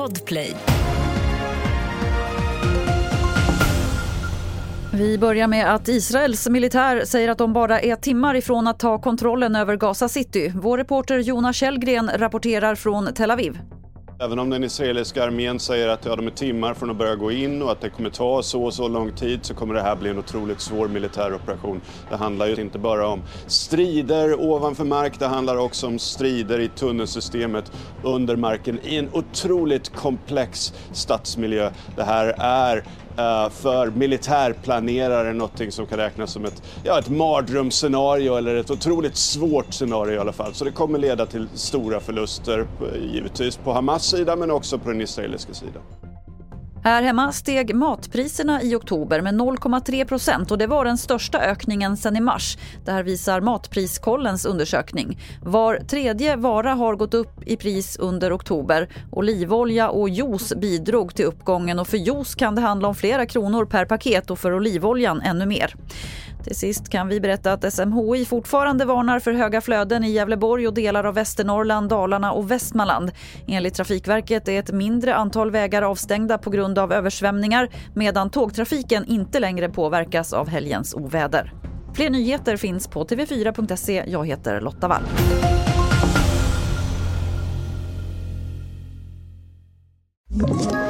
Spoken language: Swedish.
Podplay. Vi börjar med att Israels militär säger att de bara är timmar ifrån att ta kontrollen över Gaza City. Vår reporter Jonas Källgren rapporterar från Tel Aviv. Även om den israeliska armén säger att ja, de är timmar från att börja gå in och att det kommer ta så och så lång tid så kommer det här bli en otroligt svår militär operation. Det handlar ju inte bara om strider ovanför mark, det handlar också om strider i tunnelsystemet under marken i en otroligt komplex stadsmiljö. Det här är Eh, för militärplanerare någonting som kan räknas som ett, ja, ett mardrömsscenario eller ett otroligt svårt scenario i alla fall. Så det kommer leda till stora förluster, givetvis på Hamas sida men också på den israeliska sidan. Här hemma steg matpriserna i oktober med 0,3 procent och det var den största ökningen sedan i mars. Det här visar Matpriskollens undersökning. Var tredje vara har gått upp i pris under oktober. Olivolja och juice bidrog till uppgången och för juice kan det handla om flera kronor per paket och för olivoljan ännu mer. Till sist kan vi berätta att SMHI fortfarande varnar för höga flöden i Gävleborg och delar av Västernorrland, Dalarna och Västmanland. Enligt Trafikverket är ett mindre antal vägar avstängda på grund av översvämningar medan tågtrafiken inte längre påverkas av helgens oväder. Fler nyheter finns på tv4.se. Jag heter Lotta Wall. Ett